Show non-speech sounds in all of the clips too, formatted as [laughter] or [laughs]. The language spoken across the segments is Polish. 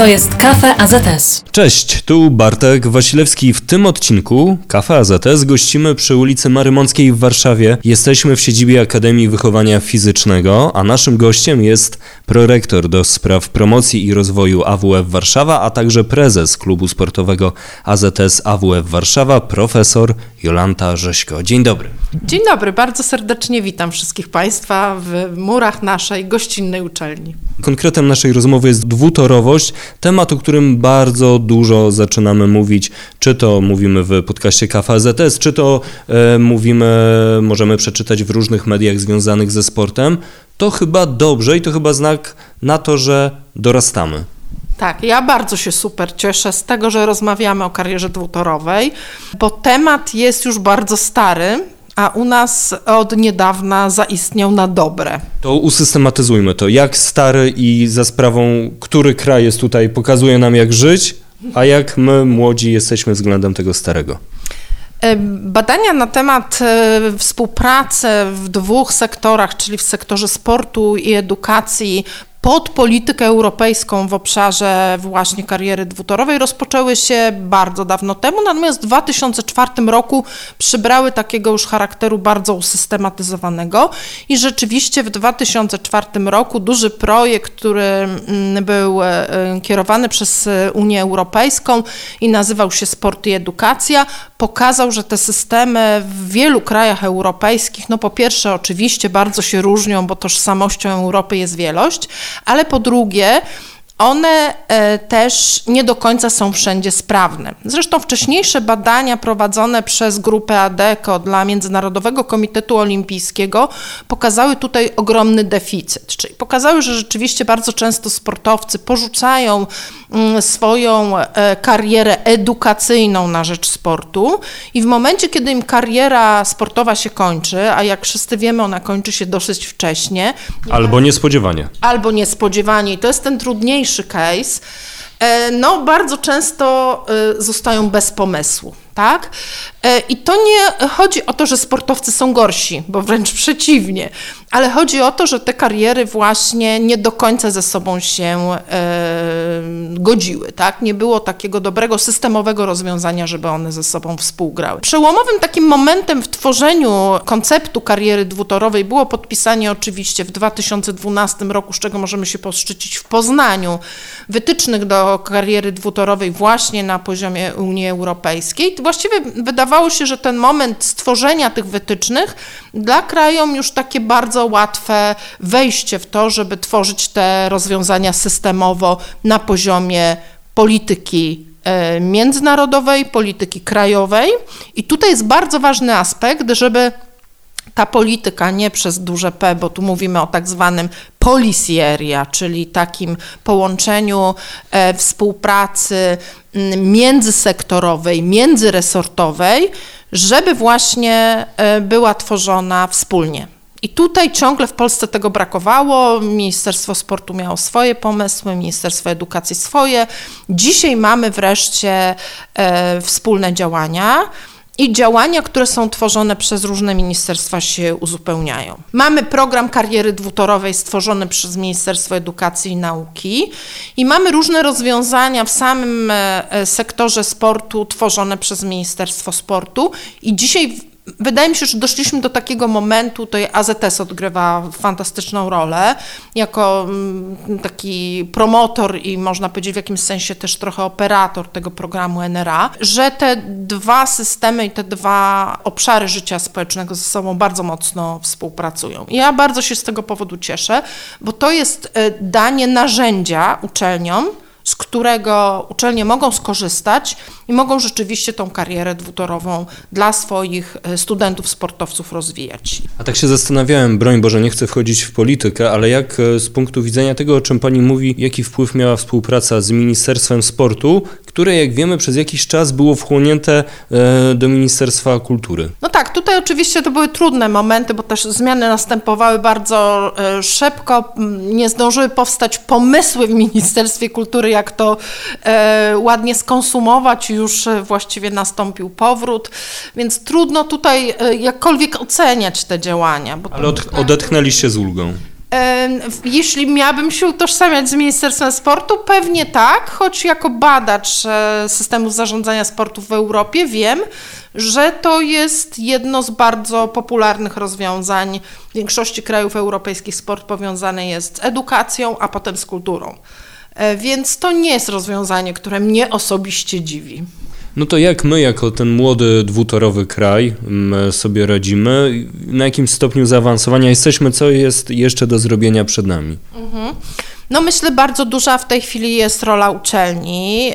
To jest Kafe AZS. Cześć, tu Bartek Wasilewski. W tym odcinku Kafe AZS gościmy przy ulicy Marymąckiej w Warszawie. Jesteśmy w siedzibie Akademii Wychowania Fizycznego, a naszym gościem jest prorektor do spraw promocji i rozwoju AWF Warszawa, a także prezes klubu sportowego AZS AWF Warszawa, profesor Jolanta Rześko. Dzień dobry. Dzień dobry, bardzo serdecznie witam wszystkich Państwa w murach naszej gościnnej uczelni. Konkretem naszej rozmowy jest dwutorowość, temat, o którym bardzo dużo zaczynamy mówić, czy to mówimy w podcaście KFZS, czy to e, mówimy, możemy przeczytać w różnych mediach związanych ze sportem. To chyba dobrze i to chyba znak na to, że dorastamy. Tak, ja bardzo się super cieszę z tego, że rozmawiamy o karierze dwutorowej, bo temat jest już bardzo stary, a u nas od niedawna zaistniał na dobre. To usystematyzujmy to. Jak stary i za sprawą, który kraj jest tutaj, pokazuje nam jak żyć, a jak my młodzi jesteśmy względem tego starego. E, badania na temat e, współpracy w dwóch sektorach, czyli w sektorze sportu i edukacji, pod politykę europejską w obszarze właśnie kariery dwutorowej rozpoczęły się bardzo dawno temu, natomiast w 2004 roku przybrały takiego już charakteru bardzo usystematyzowanego i rzeczywiście w 2004 roku duży projekt, który mm, był e, kierowany przez Unię Europejską i nazywał się Sport i Edukacja, pokazał, że te systemy w wielu krajach europejskich, no po pierwsze oczywiście bardzo się różnią, bo tożsamością Europy jest wielość, ale po drugie, one e, też nie do końca są wszędzie sprawne. Zresztą wcześniejsze badania prowadzone przez grupę ADECO dla Międzynarodowego Komitetu Olimpijskiego pokazały tutaj ogromny deficyt, czyli pokazały, że rzeczywiście bardzo często sportowcy porzucają mm, swoją e, karierę edukacyjną na rzecz sportu i w momencie, kiedy im kariera sportowa się kończy, a jak wszyscy wiemy, ona kończy się dosyć wcześnie. Albo niespodziewanie. Albo niespodziewanie i to jest ten trudniejszy trudniejszy case, no bardzo często e, zostają bez pomysłu tak? E, I to nie chodzi o to, że sportowcy są gorsi, bo wręcz [laughs] przeciwnie, ale chodzi o to, że te kariery właśnie nie do końca ze sobą się e, godziły, tak? Nie było takiego dobrego, systemowego rozwiązania, żeby one ze sobą współgrały. Przełomowym takim momentem w tworzeniu konceptu kariery dwutorowej było podpisanie oczywiście w 2012 roku, z czego możemy się poszczycić w Poznaniu, wytycznych do kariery dwutorowej właśnie na poziomie Unii Europejskiej właściwie wydawało się, że ten moment stworzenia tych wytycznych dla krajom już takie bardzo łatwe wejście w to, żeby tworzyć te rozwiązania systemowo na poziomie polityki e, międzynarodowej, polityki krajowej. I tutaj jest bardzo ważny aspekt, żeby ta polityka nie przez duże P, bo tu mówimy o tak zwanym policy area, czyli takim połączeniu e, współpracy międzysektorowej, międzyresortowej, żeby właśnie e, była tworzona wspólnie. I tutaj ciągle w Polsce tego brakowało. Ministerstwo Sportu miało swoje pomysły, Ministerstwo Edukacji swoje. Dzisiaj mamy wreszcie e, wspólne działania i działania, które są tworzone przez różne ministerstwa się uzupełniają. Mamy program kariery dwutorowej stworzony przez Ministerstwo Edukacji i Nauki i mamy różne rozwiązania w samym e, sektorze sportu tworzone przez Ministerstwo Sportu i dzisiaj wydaje mi się, że doszliśmy do takiego momentu, tutaj AZS odgrywa fantastyczną rolę jako mm, taki promotor i można powiedzieć w jakimś sensie też trochę operator tego programu NRA, że te dwa systemy i te dwa obszary życia społecznego ze sobą bardzo mocno współpracują. I ja bardzo się z tego powodu cieszę, bo to jest e, danie narzędzia uczelniom, z którego uczelnie mogą skorzystać i mogą rzeczywiście tą karierę dwutorową dla swoich e, studentów, sportowców rozwijać. A tak się zastanawiałem, broń Boże, nie chcę wchodzić w politykę, ale jak e, z punktu widzenia tego, o czym Pani mówi, jaki wpływ miała współpraca z Ministerstwem Sportu, które, jak wiemy, przez jakiś czas było wchłonięte e, do Ministerstwa Kultury? No tak, tutaj oczywiście to były trudne momenty, bo też zmiany następowały bardzo szybko, nie zdążyły powstać pomysły w Ministerstwie Kultury, jak to ładnie skonsumować już e, właściwie nastąpił powrót, więc trudno tutaj e, jakkolwiek oceniać te działania. Ale od, odetchnęliście z ulgą. Jeśli miałabym się utożsamiać z Ministerstwem Sportu, pewnie tak, choć jako badacz e, systemu zarządzania sportu w Europie wiem, że to jest jedno z bardzo popularnych rozwiązań. W większości krajów europejskich sport powiązany jest z edukacją, a potem z kulturą. E, więc to nie jest rozwiązanie, które mnie osobiście dziwi. No to jak my, jako ten młody dwutorowy kraj, sobie radzimy? Na jakim stopniu zaawansowania jesteśmy? Co jest jeszcze do zrobienia przed nami? Mhm. No myślę, bardzo duża w tej chwili jest rola uczelni,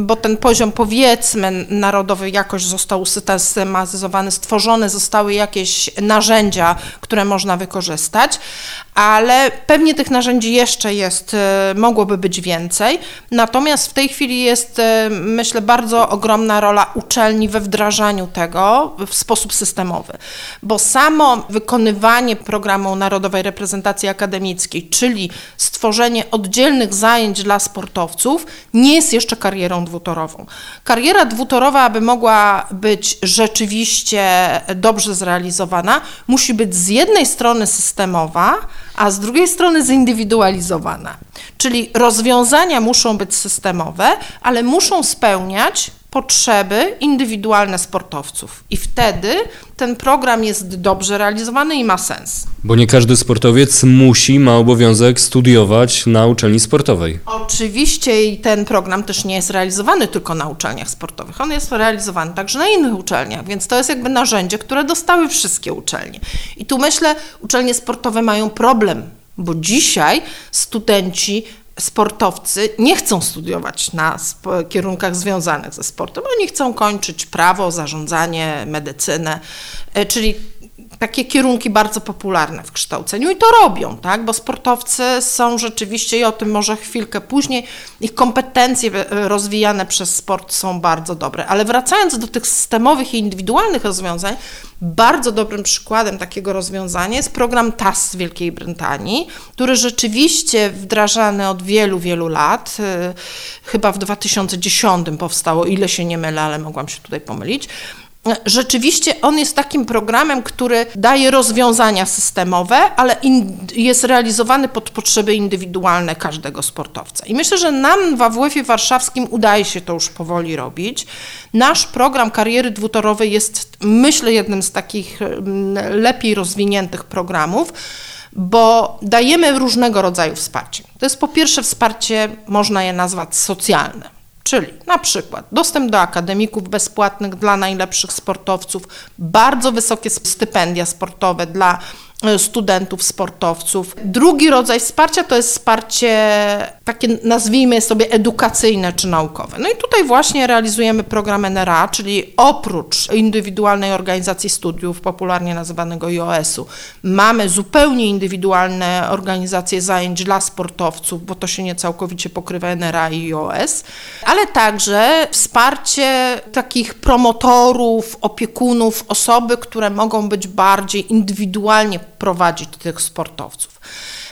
bo ten poziom powiedzmy narodowy jakoś został usystematyzowany, stworzone zostały jakieś narzędzia, które można wykorzystać, ale pewnie tych narzędzi jeszcze jest, e, mogłoby być więcej. Natomiast w tej chwili jest, e, myślę, bardzo ogromna rola uczelni we wdrażaniu tego w sposób systemowy, bo samo wykonywanie programu Narodowej Reprezentacji Akademickiej, czyli stworzenie oddzielnych zajęć dla sportowców, nie jest jeszcze karierą dwutorową. Kariera dwutorowa, aby mogła być rzeczywiście dobrze zrealizowana, musi być z jednej strony systemowa, a z drugiej strony zindywidualizowana. Czyli rozwiązania muszą być systemowe, ale muszą spełniać potrzeby indywidualne sportowców. I wtedy ten program jest dobrze realizowany i ma sens. Bo nie każdy sportowiec musi, ma obowiązek studiować na uczelni sportowej. Oczywiście i ten program też nie jest realizowany tylko na uczelniach sportowych. On jest realizowany także na innych uczelniach, więc to jest jakby narzędzie, które dostały wszystkie uczelnie. I tu myślę, uczelnie sportowe mają problem, bo dzisiaj studenci sportowcy nie chcą studiować na kierunkach związanych ze sportem. Oni chcą kończyć prawo, zarządzanie, medycynę, e, czyli takie kierunki bardzo popularne w kształceniu i to robią, tak? bo sportowcy są rzeczywiście, i o tym może chwilkę później, ich kompetencje rozwijane przez sport są bardzo dobre. Ale wracając do tych systemowych i indywidualnych rozwiązań, bardzo dobrym przykładem takiego rozwiązania jest program TAS z Wielkiej Brytanii, który rzeczywiście wdrażany od wielu, wielu lat, y, chyba w 2010 powstało, ile się nie mylę, ale mogłam się tutaj pomylić Rzeczywiście on jest takim programem, który daje rozwiązania systemowe, ale jest realizowany pod potrzeby indywidualne każdego sportowca. I myślę, że nam w AWF-ie warszawskim udaje się to już powoli robić. Nasz program kariery dwutorowej jest, myślę, jednym z takich mm, lepiej rozwiniętych programów bo dajemy różnego rodzaju wsparcie. To jest po pierwsze wsparcie, można je nazwać socjalne Czyli na przykład dostęp do akademików bezpłatnych dla najlepszych sportowców, bardzo wysokie stypendia sportowe dla studentów, sportowców. Drugi rodzaj wsparcia to jest wsparcie takie nazwijmy sobie edukacyjne czy naukowe. No i tutaj właśnie realizujemy program NRA, czyli oprócz indywidualnej organizacji studiów, popularnie nazywanego IOS-u, mamy zupełnie indywidualne organizacje zajęć dla sportowców, bo to się nie całkowicie pokrywa NRA i IOS, ale także wsparcie takich promotorów, opiekunów, osoby, które mogą być bardziej indywidualnie prowadzić tych sportowców.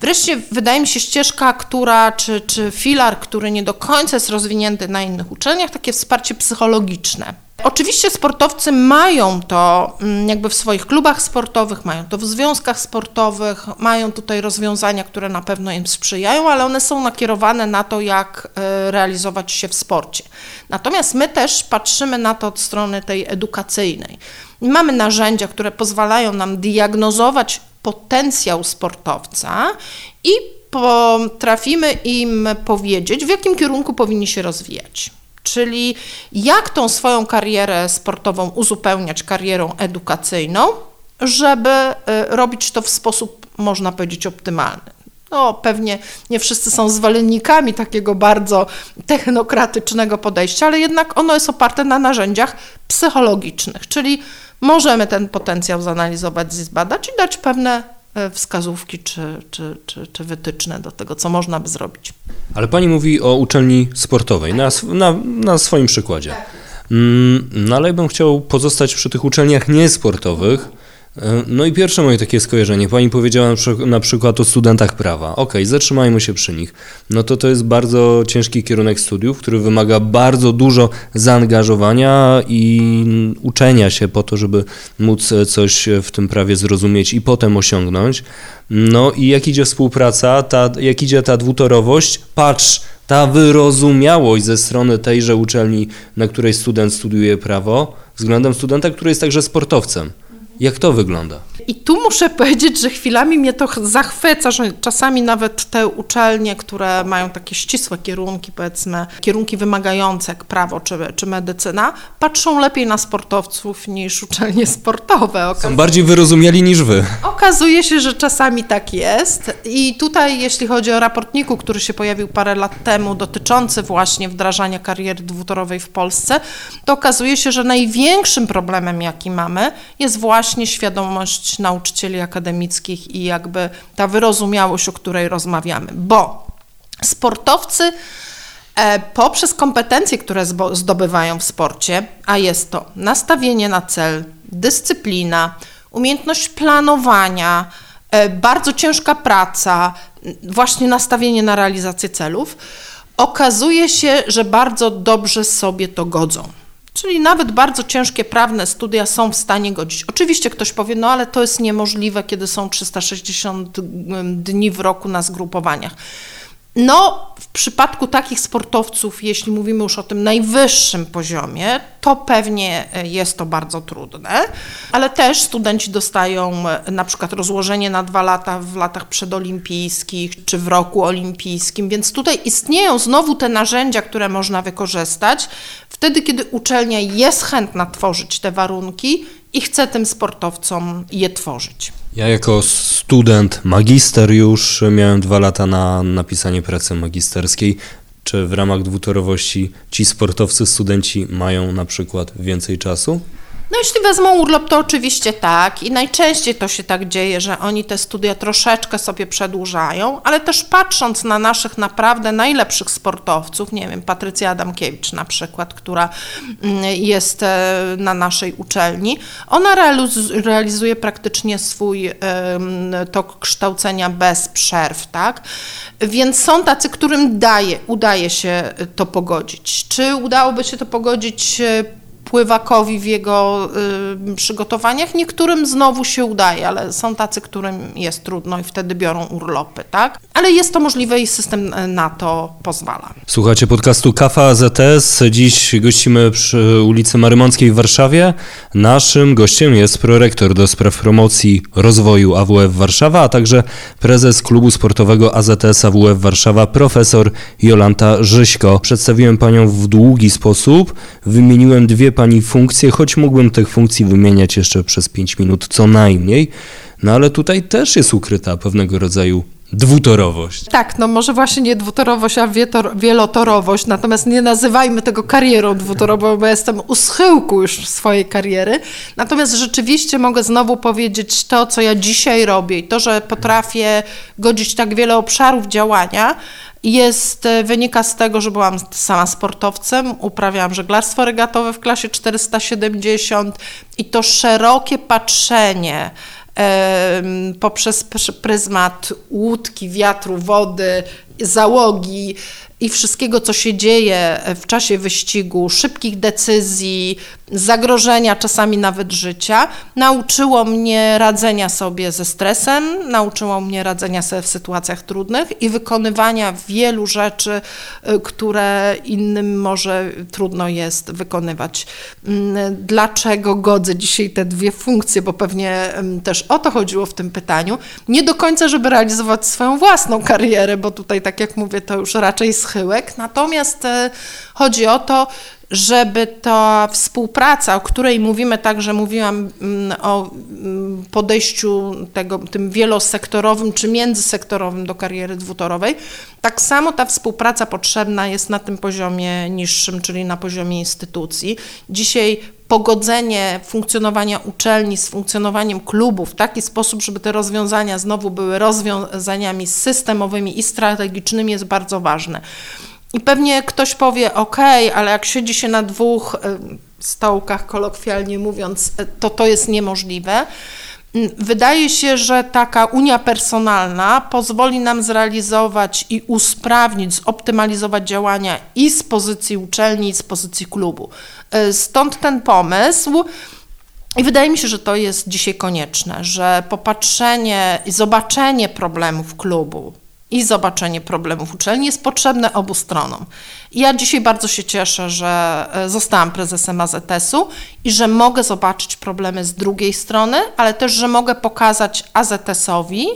Wreszcie wydaje mi się ścieżka, która, czy, czy filar, który nie do końca jest rozwinięty na innych uczelniach, takie wsparcie psychologiczne. Oczywiście sportowcy mają to mm, jakby w swoich klubach sportowych, mają to w związkach sportowych, mają tutaj rozwiązania, które na pewno im sprzyjają, ale one są nakierowane na to, jak e, realizować się w sporcie. Natomiast my też patrzymy na to od strony tej edukacyjnej. Mamy narzędzia, które pozwalają nam diagnozować potencjał sportowca i potrafimy im powiedzieć, w jakim kierunku powinni się rozwijać. Czyli jak tą swoją karierę sportową uzupełniać karierą edukacyjną, żeby y, robić to w sposób, można powiedzieć, optymalny. No, pewnie nie wszyscy są zwolennikami takiego bardzo technokratycznego podejścia, ale jednak ono jest oparte na narzędziach psychologicznych, czyli możemy ten potencjał zanalizować, zbadać i dać pewne e, wskazówki czy, czy, czy, czy wytyczne do tego, co można by zrobić. Ale pani mówi o uczelni sportowej, na, na, na swoim przykładzie. Mm, no ale bym chciał pozostać przy tych uczelniach niesportowych, no i pierwsze moje takie skojarzenie. Pani powiedziała na przykład o studentach prawa. Ok, zatrzymajmy się przy nich. No to to jest bardzo ciężki kierunek studiów, który wymaga bardzo dużo zaangażowania i uczenia się po to, żeby móc coś w tym prawie zrozumieć i potem osiągnąć. No i jak idzie współpraca, ta, jak idzie ta dwutorowość, patrz, ta wyrozumiałość ze strony tejże uczelni, na której student studiuje prawo, względem studenta, który jest także sportowcem. Jak to wygląda? I tu muszę powiedzieć, że chwilami mnie to zachwyca, że czasami nawet te uczelnie, które mają takie ścisłe kierunki, powiedzmy, kierunki wymagające jak prawo czy, czy medycyna, patrzą lepiej na sportowców niż uczelnie sportowe. Okazuje, Są bardziej wyrozumiali niż wy. Okazuje się, że czasami tak jest. I tutaj, jeśli chodzi o raportniku, który się pojawił parę lat temu, dotyczący właśnie wdrażania kariery dwutorowej w Polsce, to okazuje się, że największym problemem, jaki mamy, jest właśnie świadomość nauczycieli akademickich i jakby ta wyrozumiałość, o której rozmawiamy, bo sportowcy e, poprzez kompetencje, które zdobywają w sporcie, a jest to nastawienie na cel, dyscyplina, umiejętność planowania, e, bardzo ciężka praca, właśnie nastawienie na realizację celów, okazuje się, że bardzo dobrze sobie to godzą. Czyli nawet bardzo ciężkie prawne studia są w stanie godzić. Oczywiście ktoś powie, no ale to jest niemożliwe, kiedy są 360 dni w roku na zgrupowaniach. No, w przypadku takich sportowców, jeśli mówimy już o tym najwyższym poziomie, to pewnie e, jest to bardzo trudne, ale też studenci dostają e, na przykład rozłożenie na dwa lata w latach przedolimpijskich czy w roku olimpijskim, więc tutaj istnieją znowu te narzędzia, które można wykorzystać wtedy, kiedy uczelnia jest chętna tworzyć te warunki i chce tym sportowcom je tworzyć. Ja jako student, magister już miałem dwa lata na napisanie pracy magisterskiej. Czy w ramach dwutorowości ci sportowcy, studenci mają na przykład więcej czasu? No jeśli wezmą urlop, to oczywiście tak i najczęściej to się tak dzieje, że oni te studia troszeczkę sobie przedłużają, ale też patrząc na naszych naprawdę najlepszych sportowców, nie wiem, Patrycja Adamkiewicz na przykład, która mm, jest e, na naszej uczelni, ona realizuje praktycznie swój tok kształcenia bez przerw, tak? Więc są tacy, którym daje, udaje się to pogodzić. Czy udałoby się to pogodzić e, pływakowi w jego y, przygotowaniach. Niektórym znowu się udaje, ale są tacy, którym jest trudno i wtedy biorą urlopy, tak? Ale jest to możliwe i system y, na to pozwala. Słuchacie podcastu Kafa AZS. Dziś gościmy przy ulicy Marymąckiej w Warszawie. Naszym gościem jest prorektor do spraw promocji rozwoju AWF Warszawa, a także prezes klubu sportowego AZS AWF Warszawa, profesor Jolanta Żyśko. Przedstawiłem panią w długi sposób, wymieniłem dwie pani funkcje, choć mógłbym tych funkcji wymieniać jeszcze przez 5 minut co najmniej. No ale tutaj też jest ukryta pewnego rodzaju dwutorowość. Tak, no może właśnie nie dwutorowość, a wielotorowość, natomiast nie nazywajmy tego karierą dwutorową, bo jestem u schyłku już swojej kariery. Natomiast rzeczywiście mogę znowu powiedzieć to, co ja dzisiaj robię i to, że potrafię godzić tak wiele obszarów działania, jest, e, wynika z tego, że byłam sama sportowcem, uprawiałam żeglarstwo regatowe w klasie 470 i to szerokie patrzenie poprzez pryzmat łódki, wiatru, wody, załogi, i wszystkiego, co się dzieje w czasie wyścigu, szybkich decyzji, zagrożenia, czasami nawet życia, nauczyło mnie radzenia sobie ze stresem, nauczyło mnie radzenia sobie w sytuacjach trudnych i wykonywania wielu rzeczy, y, które innym może trudno jest wykonywać. Mm, dlaczego godzę dzisiaj te dwie funkcje, bo pewnie też o to chodziło w tym pytaniu. Nie do końca, żeby realizować swoją własną karierę, bo tutaj, tak jak mówię, to już raczej schyłek. Natomiast e, chodzi o to, żeby ta współpraca, o której mówimy także mówiłam mm, o mm, podejściu tego, tym wielosektorowym czy międzysektorowym do kariery dwutorowej, tak samo ta współpraca potrzebna jest na tym poziomie niższym, czyli na poziomie instytucji. Dzisiaj pogodzenie funkcjonowania uczelni z funkcjonowaniem klubów w taki sposób, żeby te rozwiązania znowu były rozwiązaniami systemowymi i strategicznymi jest bardzo ważne. I pewnie ktoś powie, ok, ale jak siedzi się na dwóch stołkach, kolokwialnie mówiąc, to to jest niemożliwe. Mm, Wydaje się, że taka unia personalna pozwoli nam zrealizować i usprawnić, zoptymalizować działania i z pozycji uczelni, i z pozycji klubu. Y, Stąd ten pomysł. I wydaje mi się, że to jest dzisiaj konieczne, że popatrzenie i zobaczenie problemów klubu i zobaczenie problemów uczelni jest potrzebne obu stronom. Ja dzisiaj bardzo się cieszę, że e, zostałam prezesem AZS-u i że mogę zobaczyć problemy z drugiej strony, ale też, że mogę pokazać AZS-owi,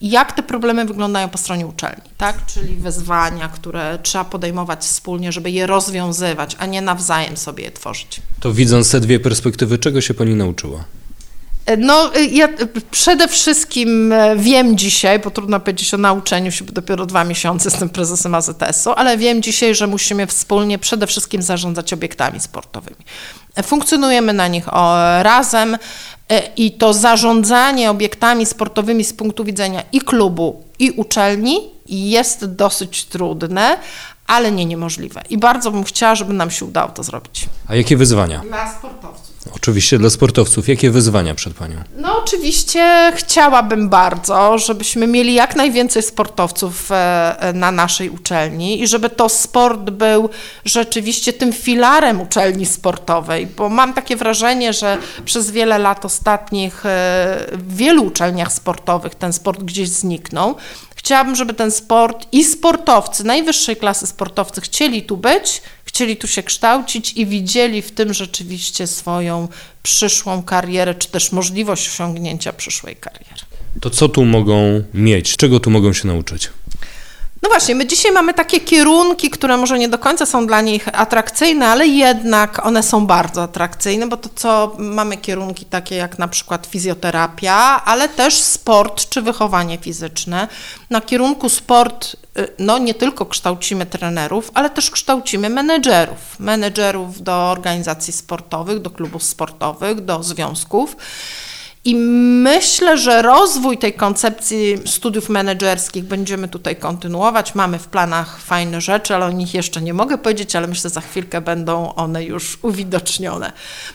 jak te problemy wyglądają po stronie uczelni, tak? Czyli wyzwania, które trzeba podejmować wspólnie, żeby je rozwiązywać, a nie nawzajem sobie je tworzyć. To widząc te dwie perspektywy, czego się pani nauczyła? No, y, ja y, przede wszystkim e, wiem dzisiaj, bo trudno powiedzieć o nauczeniu się, bo dopiero dwa miesiące jestem prezesem AZS-u, ale wiem dzisiaj, że musimy wspólnie przede wszystkim zarządzać obiektami sportowymi. E, Funkcjonujemy na nich razem e, i to zarządzanie obiektami sportowymi z punktu widzenia i klubu, i uczelni jest dosyć trudne, ale nie niemożliwe. I bardzo bym chciała, żeby nam się udało to zrobić. A jakie wyzwania? Dla sportowców. Oczywiście dla sportowców. Jakie wyzwania przed panią? No oczywiście chciałabym bardzo, żebyśmy mieli jak najwięcej sportowców e, e, na naszej uczelni i żeby to sport był rzeczywiście tym filarem uczelni sportowej, bo mam takie wrażenie, że przez wiele lat ostatnich e, w wielu uczelniach sportowych ten sport gdzieś zniknął. Chciałabym, żeby ten sport i sportowcy, najwyższej klasy sportowcy chcieli tu być, chcieli tu się kształcić i widzieli w tym rzeczywiście swoją przyszłą karierę, czy też możliwość osiągnięcia przyszłej kariery. To co tu mogą mieć? Czego tu mogą się nauczyć? No właśnie, my dzisiaj mamy takie kierunki, które może nie do końca są dla nich atrakcyjne, ale jednak one są bardzo atrakcyjne, bo to co mamy kierunki takie jak na przykład fizjoterapia, ale też sport czy wychowanie fizyczne. Na kierunku sport no nie tylko kształcimy trenerów, ale też kształcimy menedżerów. Menedżerów do organizacji sportowych, do klubów sportowych, do związków. I myślę, że rozwój tej koncepcji studiów menedżerskich będziemy tutaj kontynuować. Mamy w planach fajne rzeczy, ale o nich jeszcze nie mogę powiedzieć, ale myślę, że za chwilkę będą one już uwidocznione.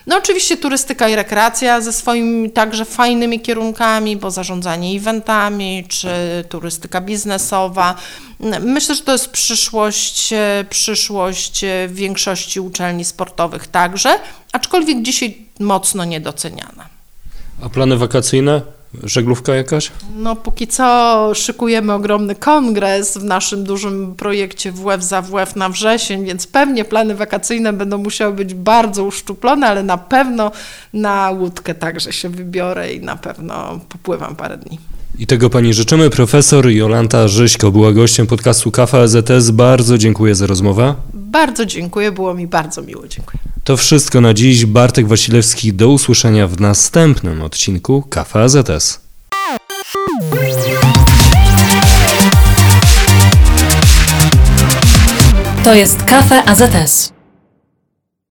No oczywiście turystyka i rekreacja ze swoimi także fajnymi kierunkami, bo zarządzanie eventami czy turystyka biznesowa. Myślę, że to jest przyszłość, przyszłość większości uczelni sportowych także, aczkolwiek dzisiaj mocno niedoceniana. A plany wakacyjne? Żeglówka jakaś? No, póki co szykujemy ogromny kongres w naszym dużym projekcie WF za WF na wrzesień, więc pewnie plany wakacyjne będą musiały być bardzo uszczuplone, ale na pewno na łódkę także się wybiorę i na pewno popływam parę dni. I tego pani życzymy. Profesor Jolanta Żyśko była gościem podcastu Kafa EZS. Bardzo dziękuję za rozmowę. Bardzo dziękuję, było mi bardzo miło. Dziękuję. To wszystko na dziś. Bartek Wasilewski. Do usłyszenia w następnym odcinku Kafa AZS. To jest Kafe AZS.